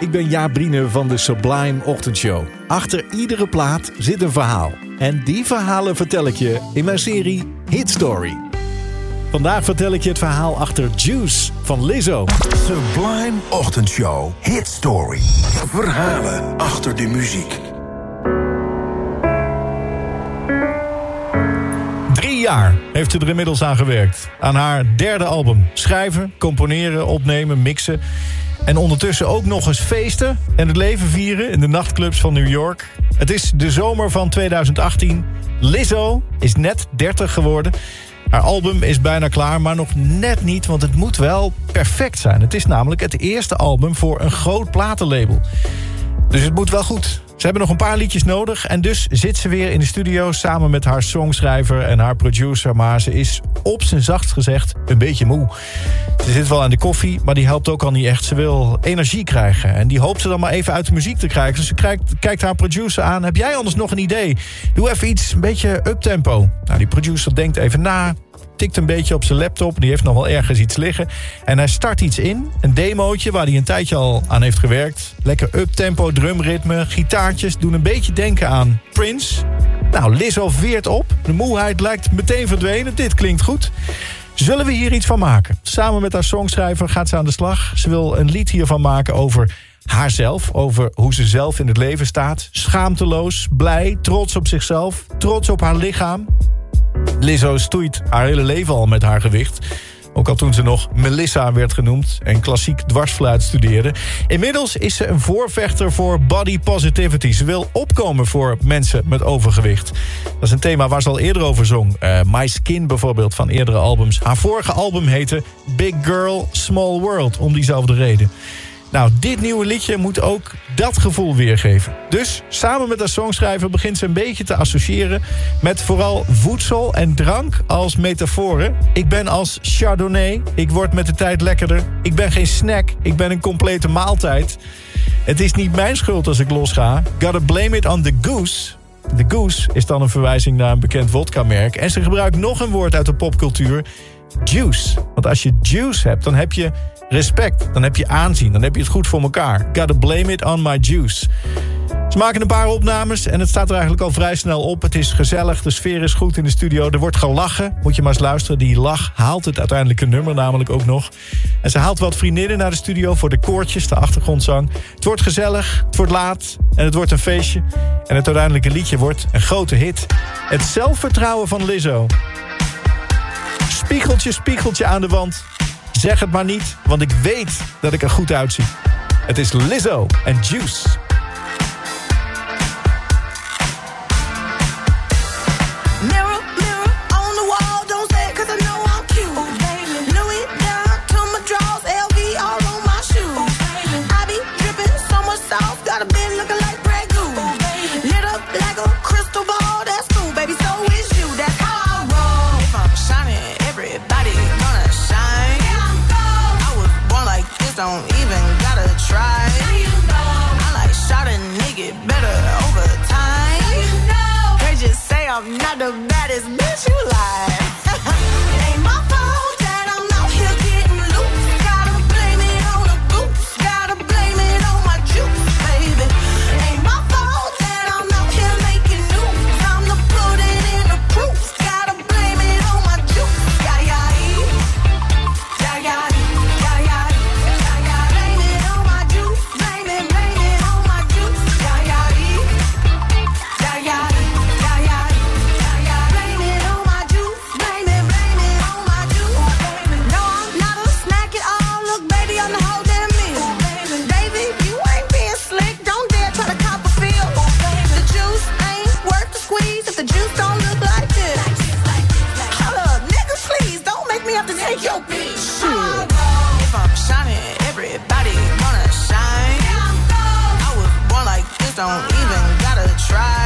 ik ben Jaap Brine van de Sublime Ochtendshow. Achter iedere plaat zit een verhaal. En die verhalen vertel ik je in mijn serie Hit Story. Vandaag vertel ik je het verhaal achter Juice van Lizzo. Sublime Ochtendshow Hit Story. Verhalen achter de muziek. Jaar heeft ze er inmiddels aan gewerkt. Aan haar derde album. Schrijven, componeren, opnemen, mixen. En ondertussen ook nog eens feesten en het leven vieren in de nachtclubs van New York. Het is de zomer van 2018. Lizzo is net 30 geworden. Haar album is bijna klaar, maar nog net niet, want het moet wel perfect zijn. Het is namelijk het eerste album voor een groot platenlabel. Dus het moet wel goed. Ze hebben nog een paar liedjes nodig en dus zit ze weer in de studio... samen met haar songschrijver en haar producer... maar ze is op zijn zachtst gezegd een beetje moe. Ze zit wel aan de koffie, maar die helpt ook al niet echt. Ze wil energie krijgen en die hoopt ze dan maar even uit de muziek te krijgen. Dus ze kijkt, kijkt haar producer aan. Heb jij anders nog een idee? Doe even iets een beetje uptempo. Nou, die producer denkt even na, tikt een beetje op zijn laptop. Die heeft nog wel ergens iets liggen. En hij start iets in. Een demootje waar hij een tijdje al aan heeft gewerkt. Lekker uptempo, drumritme, gitaartjes. Doen een beetje denken aan Prince. Nou, Lizzo veert op. De moeheid lijkt meteen verdwenen. Dit klinkt goed. Zullen we hier iets van maken? Samen met haar songschrijver gaat ze aan de slag. Ze wil een lied hiervan maken over haarzelf. Over hoe ze zelf in het leven staat. Schaamteloos, blij, trots op zichzelf. Trots op haar lichaam. Lizzo stoeit haar hele leven al met haar gewicht. Ook al toen ze nog Melissa werd genoemd en klassiek dwarsfluit studeerde. Inmiddels is ze een voorvechter voor body positivity. Ze wil opkomen voor mensen met overgewicht. Dat is een thema waar ze al eerder over zong. Uh, My Skin bijvoorbeeld van eerdere albums. Haar vorige album heette Big Girl, Small World. Om diezelfde reden. Nou, dit nieuwe liedje moet ook dat gevoel weergeven. Dus samen met de songschrijver begint ze een beetje te associëren... met vooral voedsel en drank als metaforen. Ik ben als chardonnay, ik word met de tijd lekkerder. Ik ben geen snack, ik ben een complete maaltijd. Het is niet mijn schuld als ik losga. Gotta blame it on the goose... De goose is dan een verwijzing naar een bekend vodka-merk. En ze gebruikt nog een woord uit de popcultuur. Juice. Want als je juice hebt, dan heb je respect. Dan heb je aanzien. Dan heb je het goed voor elkaar. Gotta blame it on my juice. Ze maken een paar opnames en het staat er eigenlijk al vrij snel op. Het is gezellig, de sfeer is goed in de studio. Er wordt gelachen. Moet je maar eens luisteren. Die lach haalt het uiteindelijke nummer namelijk ook nog. En ze haalt wat vriendinnen naar de studio voor de koortjes, de achtergrondzang. Het wordt gezellig, het wordt laat en het wordt een feestje. En het uiteindelijke liedje wordt een grote hit. Het zelfvertrouwen van Lizzo. Spiegeltje, spiegeltje aan de wand. Zeg het maar niet, want ik weet dat ik er goed uitzie. Het is Lizzo en Juice. don't I'm not the baddest bitch you like. have to take, take your bitch. Shit. If I'm shining, everybody wanna shine. I was born like this, don't even gotta try.